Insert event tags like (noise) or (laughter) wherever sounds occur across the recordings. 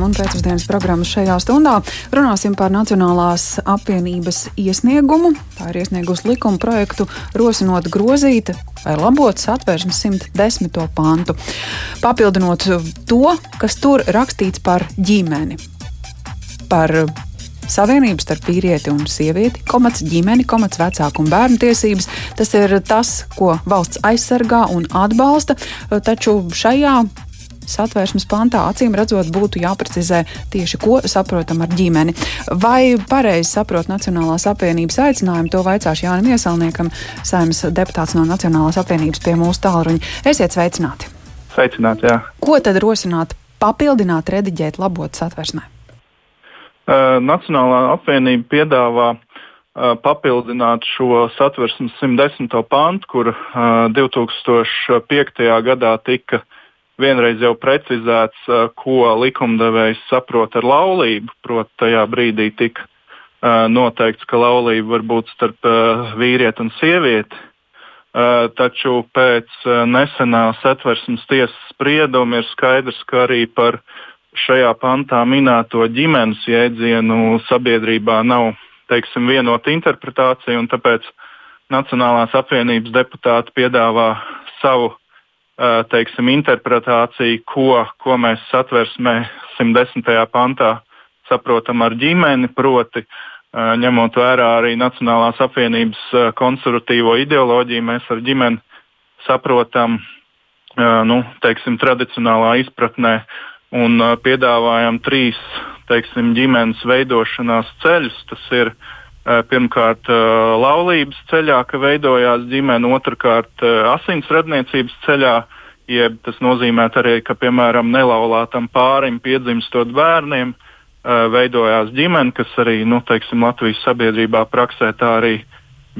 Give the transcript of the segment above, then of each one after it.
Un pēcpusdienas programmas šajā stundā runāsim par Nacionālās apvienības iesniegumu. Tā ir iesniegusi likuma projektu, rosinot grozīt vai labot satversmes 110. pantu, papildinot to, kas tur rakstīts par ģimeni. Par savienību starp vīrieti un sievieti, komats ģimeni, komats vecāku un bērnu tiesības. Tas ir tas, ko valsts aizsargā un atbalsta, taču šajā satvērsmes pantā acīm redzot būtu jāprecizē tieši, ko saprotam ar ģimeni. Vai pareizi saprot Nacionālās apvienības aicinājumu, to vaicāšu Jānim Iesalniekam, saimnes deputāts no Nacionālās apvienības pie mūsu tālruņa. Esiet sveicināti! Sveicināti, jā. Ko tad rosināt, papildināt, rediģēt, labot satversmē? Uh, Nacionālā apvienība piedāvā uh, papildināt šo satversmes 110. pantu, kur uh, 2005. gadā tika vienreiz jau precizēts, uh, ko likumdevējs saprot ar laulību. Proti, tajā brīdī tika uh, noteikts, ka laulība var būt starp uh, vīrieti un sievieti. Uh, taču pēc uh, nesenā satversmes tiesas sprieduma ir skaidrs, ka arī par šajā pantā minēto ģimenes jēdzienu sabiedrībā nav teiksim, vienota interpretācija, un tāpēc Nacionālās apvienības deputāti piedāvā savu teiksim, interpretāciju, ko, ko mēs satversmē 110. pantā saprotam ar ģimeni, proti, ņemot vērā arī Nacionālās apvienības konservatīvo ideoloģiju, mēs ar ģimeni saprotam nu, teiksim, tradicionālā izpratnē un piedāvājam trīs teiksim, ģimenes veidošanās ceļus. Tas ir pirmkārt laulības ceļā, ka veidojās ģimene, otrkārt asins radniecības ceļā, jeb tas nozīmē arī, ka piemēram nelaulātam pārim piedzimstot bērniem veidojās ģimene, kas arī nu, teiksim, Latvijas sabiedrībā praksē tā arī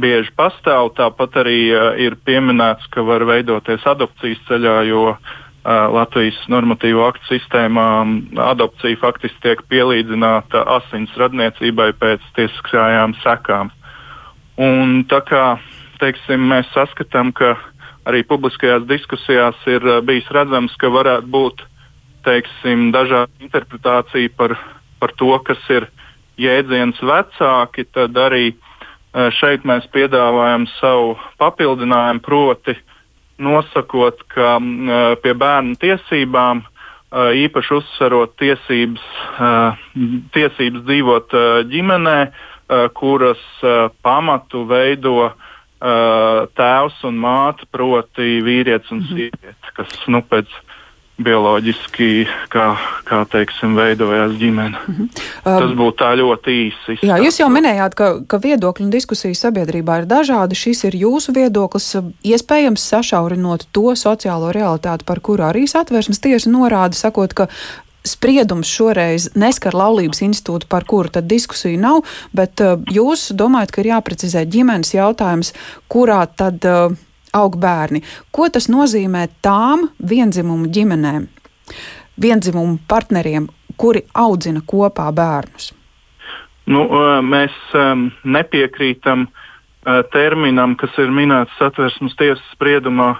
bieži pastāv. Tāpat arī ir pieminēts, ka var veidoties adopcijas ceļā, jo uh, Latvijas normatīvo aktu sistēmā adopcija faktiski tiek pielīdzināta asins radniecībai pēc tiesiskajām sekām. Un tā kā teiksim, mēs saskatām, ka arī publiskajās diskusijās ir bijis redzams, ka varētu būt teiksim, dažāda interpretācija par, par to, kas ir jēdziens vecāki, tad arī šeit mēs piedāvājam savu papildinājumu proti nosakot, ka pie bērnu tiesībām īpaši uzsverot tiesības, tiesības dzīvot ģimenē, kuras pamatu veido tēvs un māte, proti vīrietis un mhm. sieviete, kas nu, pēc bioloģiski, kā, kā teiksim, veidojās ģimene. Mm -hmm. Tas būtu tā ļoti īsi. Jā, jūs jau minējāt, ka, ka viedokļi un diskusijas sabiedrībā ir dažādi. Šis ir jūsu viedoklis, iespējams sašaurinot to sociālo realitāti, par kuru arī satversmes tiesa norāda, sakot, ka spriedums šoreiz neskar laulības institūtu, par kuru tad diskusiju nav, bet uh, jūs domājat, ka ir jāprecizē ģimenes jautājums, kurā tad. Uh, aug bērni. Ko tas nozīmē tām vienzimumu ģimenēm, vienzimumu partneriem, kuri audzina kopā bērnus? Nu, mēs nepiekrītam terminam, kas ir minēts satversmes tiesas spriedumā.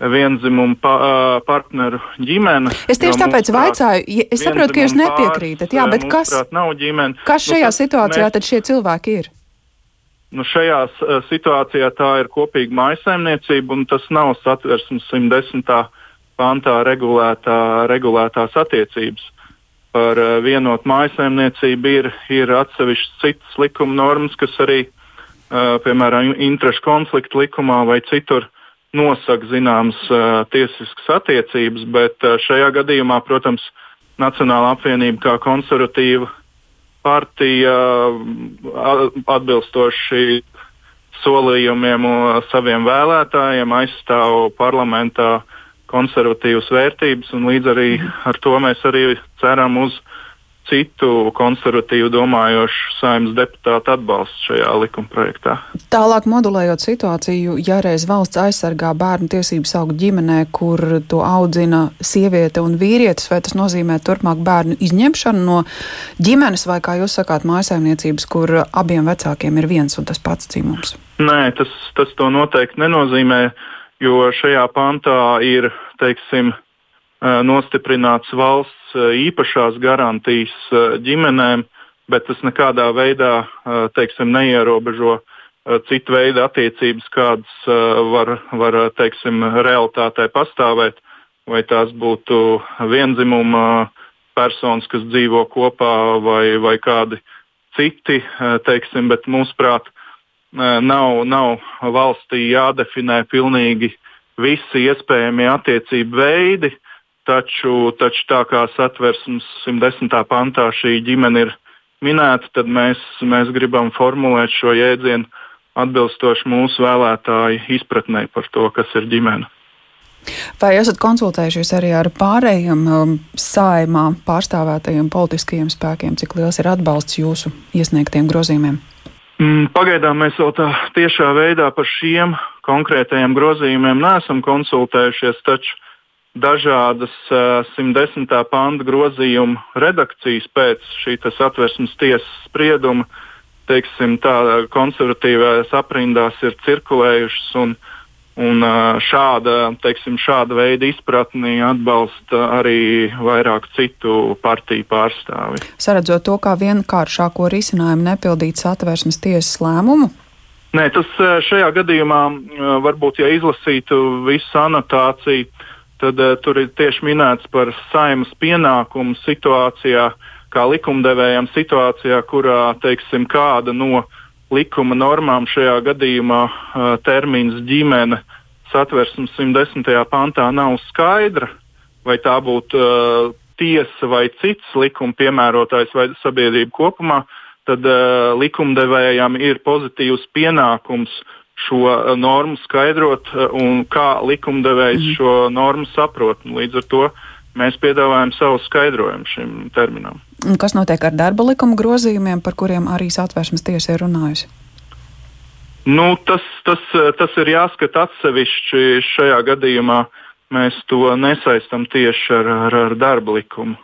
Vienzimumu pa, partneru ģimene. Es tieši tāpēc vaicāju, es saprotu, ka jūs nepiekrītat. Jā, bet kas, kas šajā nu, situācijā mēs, tad šie cilvēki ir? Nu, šajā uh, situācijā tā ir kopīga maisaimniecība, un tas nav satversmes 110. pantā regulētā, regulētās attiecības. Par uh, vienotu maisaimniecību ir, ir atsevišķas citas likuma normas, kas arī, uh, piemēram, interešu konfliktu likumā vai citur nosaka zināmas tiesiskas attiecības, bet šajā gadījumā, protams, Nacionāla apvienība kā konservatīva partija atbilstoši solījumiem saviem vēlētājiem aizstāv parlamentā konservatīvas vērtības, un līdz arī ar to mēs arī ceram uz citu konservatīvu domājošu saimnes deputātu atbalstu šajā likumprojektā. Tālāk modulējot situāciju, ja reiz valsts aizsargā bērnu tiesības augt ģimenē, kur to audzina sieviete un vīrietis, vai tas nozīmē turpmāk bērnu izņemšanu no ģimenes, vai kā jūs sakāt, mājsaimniecības, kur abiem vecākiem ir viens un tas pats dzimums? Nē, tas, tas to noteikti nenozīmē, jo šajā pantā ir, teiksim, nostiprināts valsts īpašās garantijas ģimenēm, bet tas nekādā veidā teiksim, neierobežo citu veidu attiecības, kādas var, var teiksim, realitātē pastāvēt. Vai tās būtu vienzimuma personas, kas dzīvo kopā, vai, vai kādi citi, teiksim, bet mūsuprāt, nav, nav valstī jādefinē pilnīgi visi iespējamie attiecību veidi, taču, taču tā kā satversmes 110. pantā šī ģimene ir minēta, tad mēs, mēs gribam formulēt šo jēdzienu atbilstoši mūsu vēlētāju izpratnē par to, kas ir ģimene. Vai esat konsultējušies arī ar pārējiem um, saimā pārstāvētajiem politiskajiem spēkiem, cik liels ir atbalsts jūsu iesniegtiem grozījumiem? Mm, pagaidām mēs vēl tā tiešā veidā par šiem konkrētajiem grozījumiem neesam konsultējušies, taču dažādas uh, 110. panta grozījuma redakcijas pēc šī satversmes tiesas sprieduma, teiksim, tā konservatīvās aprindās ir cirkulējušas. Un, Un šāda, teiksim, šāda veida izpratni atbalsta arī vairāk citu partiju pārstāvi. Saredzot to kā vienkāršāko risinājumu nepildīt satversmes tiesas lēmumu? Nē, tas šajā gadījumā varbūt, ja izlasītu visu anotāciju, tad uh, tur ir tieši minēts par saimas pienākumu situācijā, kā likumdevējam situācijā, kurā, teiksim, kāda no uh, likuma normām šajā gadījumā uh, termins ģimene satversmes 110. pantā nav skaidra, vai tā būtu uh, tiesa vai cits likuma piemērotājs vai sabiedrība kopumā, tad uh, likumdevējam ir pozitīvs pienākums šo uh, normu skaidrot uh, un kā likumdevējs mm. šo normu saprot. Līdz ar to mēs piedāvājam savu skaidrojumu šim terminam. Un kas notiek ar darba likuma grozījumiem, par kuriem arī satvērsmes tiesa ir runājusi? Nu, tas, tas, tas ir jāskata atsevišķi. Šajā gadījumā mēs to nesaistam tieši ar, ar, ar darba likumu.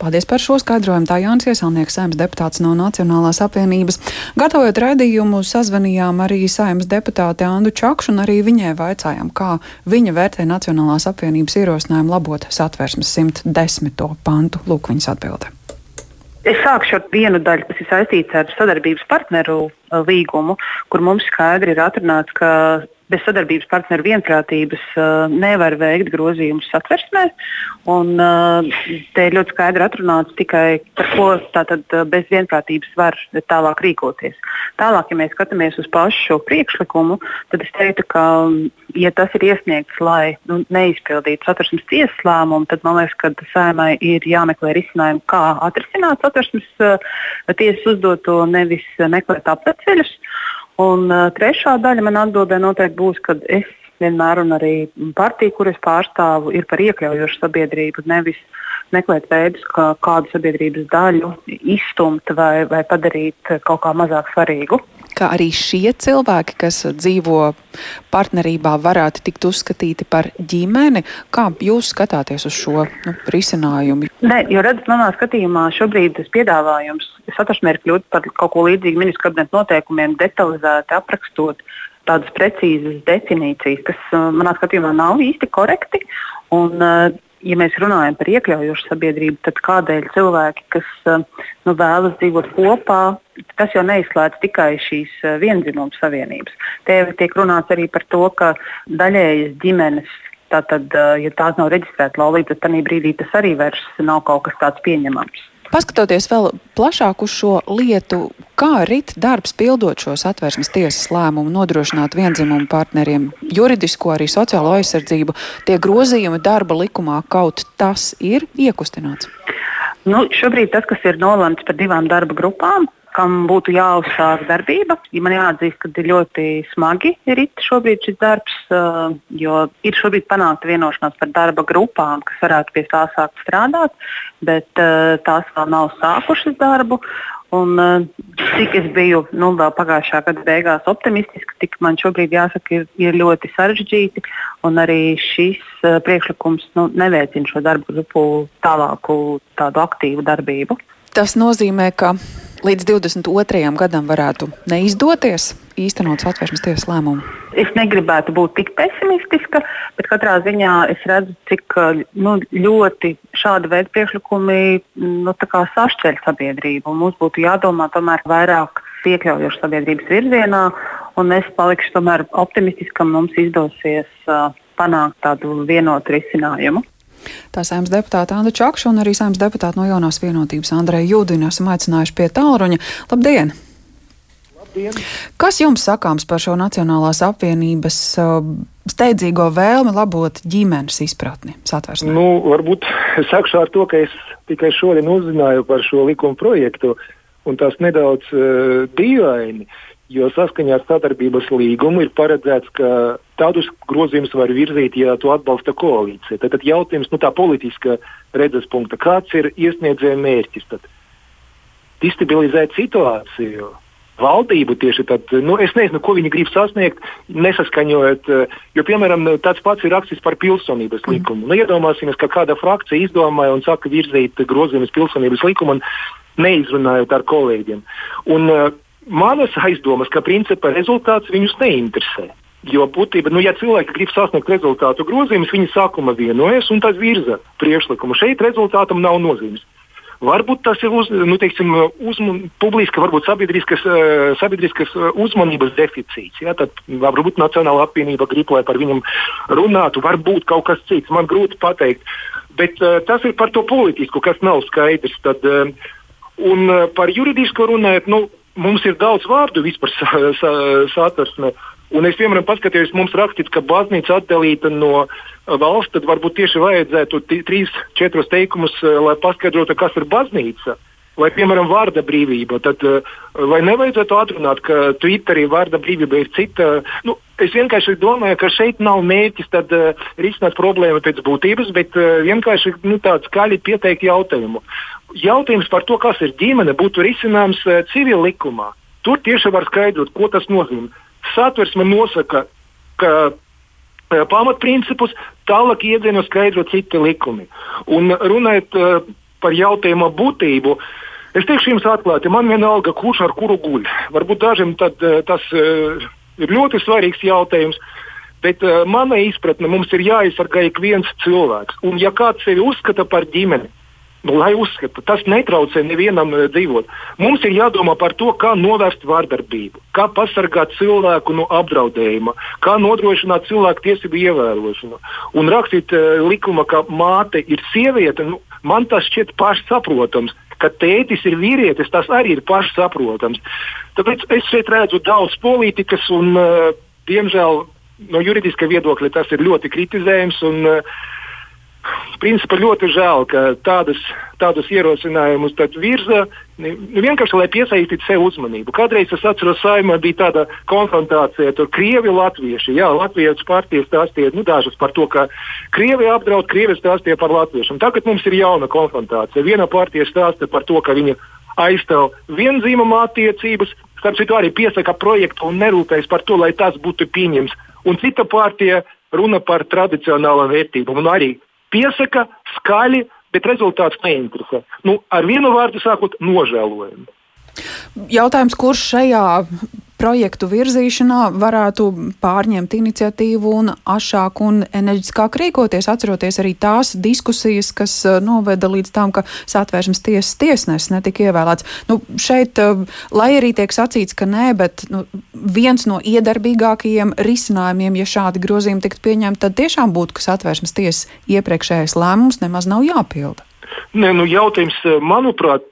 Paldies par šo skaidrojumu. Tā Jānis Iesalnieks, saimnes deputāts no Nacionālās apvienības. Gatavojot raidījumu, sazvanījām arī saimnes deputāti Andu Čakšu un arī viņai vaicājām, kā viņa vērtē Nacionālās apvienības ierosinājumu labot satversmes 110. pantu. Lūk, viņas atbilde. Es sākšu ar vienu daļu, kas ir saistīta ar sadarbības partneru uh, līgumu, kur mums skaidri ir atrunāts, ka bez sadarbības partneru vienprātības uh, nevar veikt grozījumus satversmē. Un, uh, te ir ļoti skaidri atrunāts tikai par ko tātad, uh, bez vienprātības var tālāk rīkoties. Tālāk, ja mēs skatāmies uz pašu šo priekšlikumu, tad es teiktu, ka, ja tas ir iesniegts, lai nu, neizpildītu satversmes tiesas lēmumu, tad man liekas, ka saimai ir jāmeklē risinājumi, kā atrisināt satversmes uh, tiesas uzdoto, nevis meklēt apceļus. Un uh, trešā daļa man atbildē noteikti būs, ka es vienmēr un arī partija, kuras pārstāvu, ir par iekļaujošu sabiedrību, nevis meklēt veidus, kā kādu sabiedrības daļu izstumt vai, vai padarīt kaut kā mazāk svarīgu ka arī šie cilvēki, kas dzīvo partnerībā, varētu tikt uzskatīti par ģimeni. Kā jūs skatāties uz šo nu, risinājumu? Nē, jo redzat, manā skatījumā šobrīd tas piedāvājums satversmē ir kļūt par kaut ko līdzīgu ministru kabineta noteikumiem, detalizēti aprakstot tādas precīzas definīcijas, kas manā skatījumā nav īsti korekti. Un, ja mēs runājam par iekļaujošu sabiedrību, tad kādēļ cilvēki, kas nu, vēlas dzīvot kopā, tas jau neizslēdz tikai šīs vienzimuma savienības. Te tiek runāts arī par to, ka daļējas ģimenes. Tātad, ja tās nav reģistrētas laulības, tad tajā brīdī tas arī vairs nav kaut kas tāds pieņemams. Paskatoties vēl plašāk uz šo lietu, kā rit darbs pildot šos atvērsmes tiesas lēmumu, nodrošināt vienzimumu partneriem juridisko, arī sociālo aizsardzību, tie grozījumi darba likumā kaut tas ir iekustināts? Nu, šobrīd tas, kas ir nolemts par divām darba grupām, kam būtu jāuzsāk darbība. Ja man jāatzīst, ka ir ļoti smagi ir šobrīd šis darbs, uh, jo ir šobrīd panākta vienošanās par darba grupām, kas varētu pie tā sākt strādāt, bet uh, tās vēl nav sākušas darbu. Un, uh, cik es biju nu, vēl pagājušā gada beigās optimistiska, tik man šobrīd jāsaka, ir, ir ļoti sarežģīti. Arī šis uh, priekšlikums nu, neveicina šo darbu grupu tālāku, aktīvu darbību. Tas nozīmē, ka līdz 22. gadam varētu neizdoties īstenot satversmes tiesas lēmumu? Es negribētu būt tik pesimistiska, bet katrā ziņā es redzu, cik nu, ļoti šāda veida priekšlikumi nu, sašķeļ sabiedrību. Mums būtu jādomā tomēr vairāk iekļaujošu sabiedrības virzienā, un es palikšu tomēr optimistiska, ka mums izdosies uh, panākt tādu vienotu risinājumu. Tā saimnes deputāta Anna Čakša un arī saimnes deputāta no jaunās vienotības Andreja Jūdina esam aicinājuši pie tālruņa. Labdien! Labdien! Kas jums sakāms par šo Nacionālās apvienības uh, steidzīgo vēlmi labot ģimenes izpratni satversmē? Nu, varbūt sākšu ar to, ka es tikai šodien uzzināju par šo likuma projektu, un tas nedaudz uh, dīvaini. Jo saskaņā ar sadarbības līgumu ir paredzēts, ka tādus grozījumus var virzīt, ja to atbalsta koalīcija. Tad, tad jautājums, nu tā politiska redzes punkta, kāds ir iesniedzēja mērķis? Tad destabilizēt situāciju. Valdību tieši tad, nu, es nezinu, ko viņi grib sasniegt, nesaskaņojot, jo, piemēram, tāds pats ir rakstis par pilsonības likumu. Mm. Nu, iedomāsimies, ka kāda frakcija izdomāja un saka virzīt grozījumus pilsonības likumu un neizrunājot ar kolēģiem. Un, uh, manas aizdomas, ka principā rezultāts viņus neinteresē. Jo būtībā, nu, ja cilvēki grib sasniegt rezultātu grozījumus, viņi sākuma vienojas un tad virza priekšlikumu. Šeit rezultātam nav nozīmes. Varbūt tas ir uz, nu, teiksim, uzman, publiska, varbūt sabiedriskas, eh, sabiedriskas eh, uzmanības deficīts. Ja? Tad varbūt Nacionāla apvienība grib, lai par viņam runātu, varbūt kaut kas cits. Man grūti pateikt. Bet uh, tas ir par to politisku, kas nav skaidrs. Tad, uh, un uh, par juridisku runājot, nu, mums ir daudz vārdu vispār satversmē. Un es piemēram paskatījos, mums rakstīts, ka baznīca atdalīta no uh, valsts, tad varbūt tieši vajadzētu trīs, četrus teikumus, uh, lai paskaidrotu, kas ir baznīca. Vai, piemēram, vārda brīvība. Tad, uh, vai nevajadzētu atrunāt, ka Twitterī vārda brīvība ir cita? Nu, es vienkārši domāju, ka šeit nav mērķis tad, uh, risināt problēmu pēc būtības, bet uh, vienkārši nu, tāds skaļi pieteikt jautājumu jautājums par to, kas ir ģimene, būtu risināms uh, civil likumā. Tur tieši var skaidrot, ko tas nozīmē. Satversme nosaka, ka uh, pamatprincipus tālāk iedzina skaidro citi likumi. Un runājot uh, par jautājumu būtību, es teikšu jums atklāti, man vienalga, kurš ar kuru guļ. Varbūt dažiem tad, uh, tas uh, ir ļoti svarīgs jautājums. Bet uh, manā izpratnē mums ir jāaizsargā ik viens cilvēks. Un, ja kāds sevi uzskata par ģimeni, Nu, lai uzskata, tas netraucē nevienam uh, dzīvot. Mums ir jādomā par to, kā novērst vardarbību, kā pasargāt cilvēku no apdraudējuma, kā nodrošināt cilvēku tiesību ievērošanu. Un rakstīt uh, likuma, ka māte ir sieviete, nu, man tas šķiet pašsaprotams. Ka tētis ir vīrietis, tas arī ir pašsaprotams. Tāpēc es šeit redzu daudz politikas, un, uh, diemžēl, no juridiska viedokļa tas ir ļoti kritizējams. Un, uh, Principā ļoti žēl, ka tādas, tādus ierosinājumus virza nu, vienkārši, lai piesaistītu sev uzmanību. Kādreiz es atceros, saimā bija tāda konfrontācija ar krievi latvieši. Jā, latviešu partijas stāstīja nu, dažas par to, ka krievi apdraud, krievi stāstīja par latviešiem. Tagad mums ir jauna konfrontācija. Viena partija stāsta par to, ka viņa aizstāv vienzīmuma attiecības, starp citu arī piesaka projektu un nerūpējas par to, lai tas būtu pieņems. Un cita partija runa par tradicionālām vērtībām un arī piesaka skaļi, bet rezultāts neinteresē. Nu, ar vienu vārdu sakot, nožēlojami. Jautājums, kurš šajā projektu virzīšanā varētu pārņemt iniciatīvu un ašāk un enerģiskāk rīkoties, atceroties arī tās diskusijas, kas uh, noveda līdz tam, ka satvērsmes tiesas tiesnesis netika ievēlēts. Nu, šeit, uh, lai arī tiek sacīts, ka nē, bet nu, viens no iedarbīgākajiem risinājumiem, ja šādi grozījumi tiktu pieņemti, tad tiešām būtu, ka satvērsmes tiesas iepriekšējais lēmums nemaz nav jāpilda. Nē, nu, jautājums, manuprāt,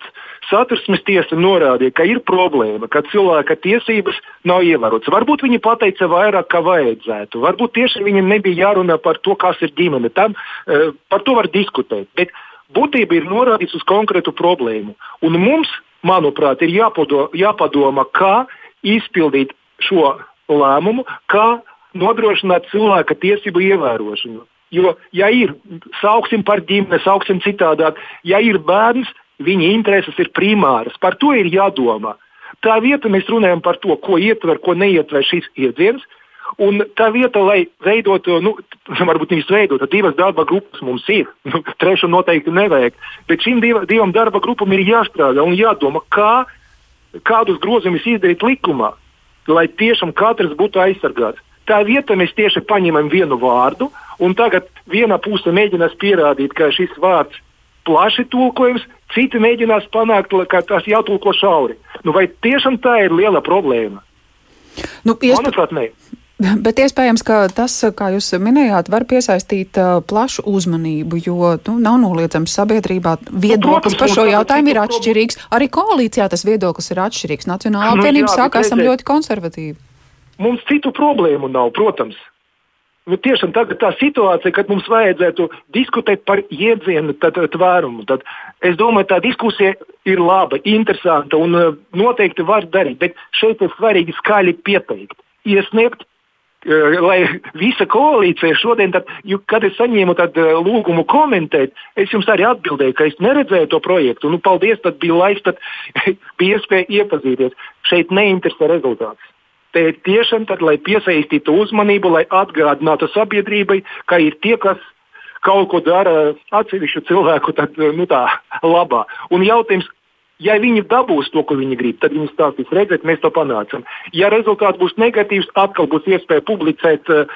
Satversmes tiesa norādīja, ka ir problēma, ka cilvēka tiesības nav ievērotas. Varbūt viņi pateica vairāk, kā vajadzētu. Varbūt tieši viņiem nebija jārunā par to, kas ir ģimene. Tam, uh, par to var diskutēt. Bet būtība ir norādīts uz konkrētu problēmu. Un mums, manuprāt, ir jāpado, jāpadomā, kā izpildīt šo lēmumu, kā nodrošināt cilvēka tiesību ievērošanu. Jo, ja ir, sauksim par ģimeni, sauksim citādāk, ja ir bērns, Viņa intereses ir primāras. Par to ir jādomā. Tā vieta mēs runājam par to, ko ietver, ko neietver šis iedziens. Un tā vieta, lai veidotu, nu, varbūt nevis veidotu, divas darba grupas mums ir. (laughs) Nu, trešu noteikti nevajag. Bet šīm div, divām darba grupām ir jāstrādā un jādomā, kā kādus grozījumus izdarīt likumā, lai tiešām katrs būtu aizsargāts. Tā vietā mēs tieši paņemam vienu vārdu, un tagad viena puse mēģinās pierādīt, ka šis vārds plaši tulkojums, citi mēģinās panākt, ka tas jātulko šauri. Nu, vai tiešām tā ir liela problēma? Nu, iesp... Manuprāt, nē. (laughs) Bet iespējams, ka tas, kā jūs minējāt, var piesaistīt plašu uzmanību, jo nu, nav noliedzams sabiedrībā viedoklis nu, par šo jautājumu ir atšķirīgs. Arī koalīcijā tas viedoklis ir atšķirīgs. Nacionālā nu, apvienība nu, saka, esam ļoti konservatīvi. Mums citu problēmu nav, protams. Nu, tiešām tagad tā situācija, kad mums vajadzētu diskutēt par iedzienu tvērumu, tad es domāju, tā diskusija ir laba, interesanta un uh, noteikti var darīt. Bet šeit ir svarīgi skaļi pieteikt, iesniegt Eh, lai visa koalīcija šodien, tad, kad es saņēmu tādu eh, lūgumu komentēt, es jums arī atbildēju, ka es neredzēju to projektu. Nu, paldies, tad bija laiks, tad (laughs) bija iespēja iepazīties. Šeit neinteresē rezultāts. Ir tiešām tad, lai piesaistītu uzmanību, lai atgādinātu sabiedrībai, ka ir tie, kas kaut ko dara atsevišķu cilvēku tad, nu, tā, labā. Un jautājums, Ja viņi dabūs to, ko viņi grib, tad viņi stāstīs, redziet, mēs to panācām. Ja rezultāts būs negatīvs, atkal būs iespēja publicēt uh,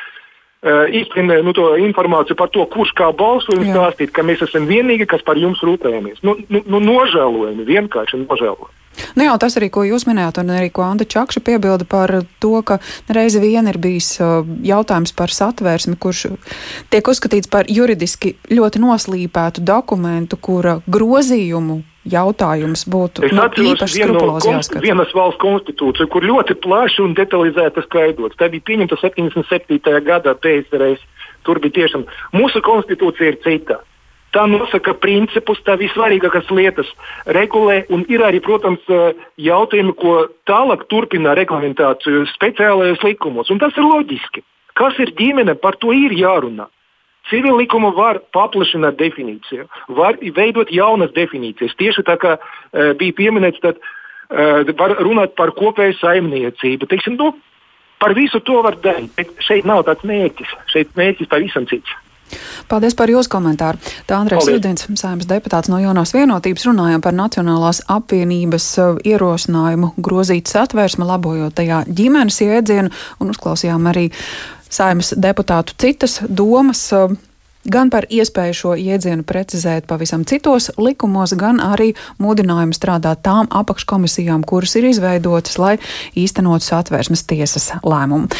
īstenībā nu, to informāciju par to, kurš kā balso un stāstīt, ka mēs esam vienīgi, kas par jums rūpējamies. Nu, nu, nu, nožēlojami, vienkārši nožēlojami. Nu jā, tas arī, ko jūs minējāt, un arī ko Anta Čakša piebilda par to, ka reizi vien ir bijis jautājums par satvērsmi, kurš tiek uzskatīts par juridiski ļoti noslīpētu dokumentu, kura grozījumu jautājums būtu nu, īpaši skrupulozi jāskatās. Vienas valsts konstitūcija, kur ļoti plaši un detalizēti skaidrots. Tā bija pieņemta 77. gadā PSRS. Tur bija tiešām mūsu konstitūcija ir cita. Tā nosaka principus, tā vissvarīgākās lietas regulē, un ir arī, protams, jautājumi, ko tālāk turpina reglamentāciju speciālajos likumos. Un tas ir loģiski. Kas ir ģimene, par to ir jārunā. Civil likumu var paplašināt definīciju, var veidot jaunas definīcijas. Tieši tā kā uh, bija pieminēts, tad uh, var runāt par kopēju saimniecību. Teiksim, nu, par visu to var darīt, bet šeit nav tāds mērķis. Šeit mērķis pavisam cits. Paldies par jūsu komentāru. Tā Andrēs Rudins, saimnes deputāts no jaunās vienotības, runājam par Nacionālās apvienības uh, ierosinājumu grozīt satvērsme, labojot tajā ģimenes iedzienu, un uzklausījām arī saimas deputātu citas domas. Uh, gan par iespēju šo jēdzienu precizēt pavisam citos likumos, gan arī mudinājumu strādāt tām apakškomisijām, kuras ir izveidotas, lai īstenotu satvērsmes tiesas lēmumu.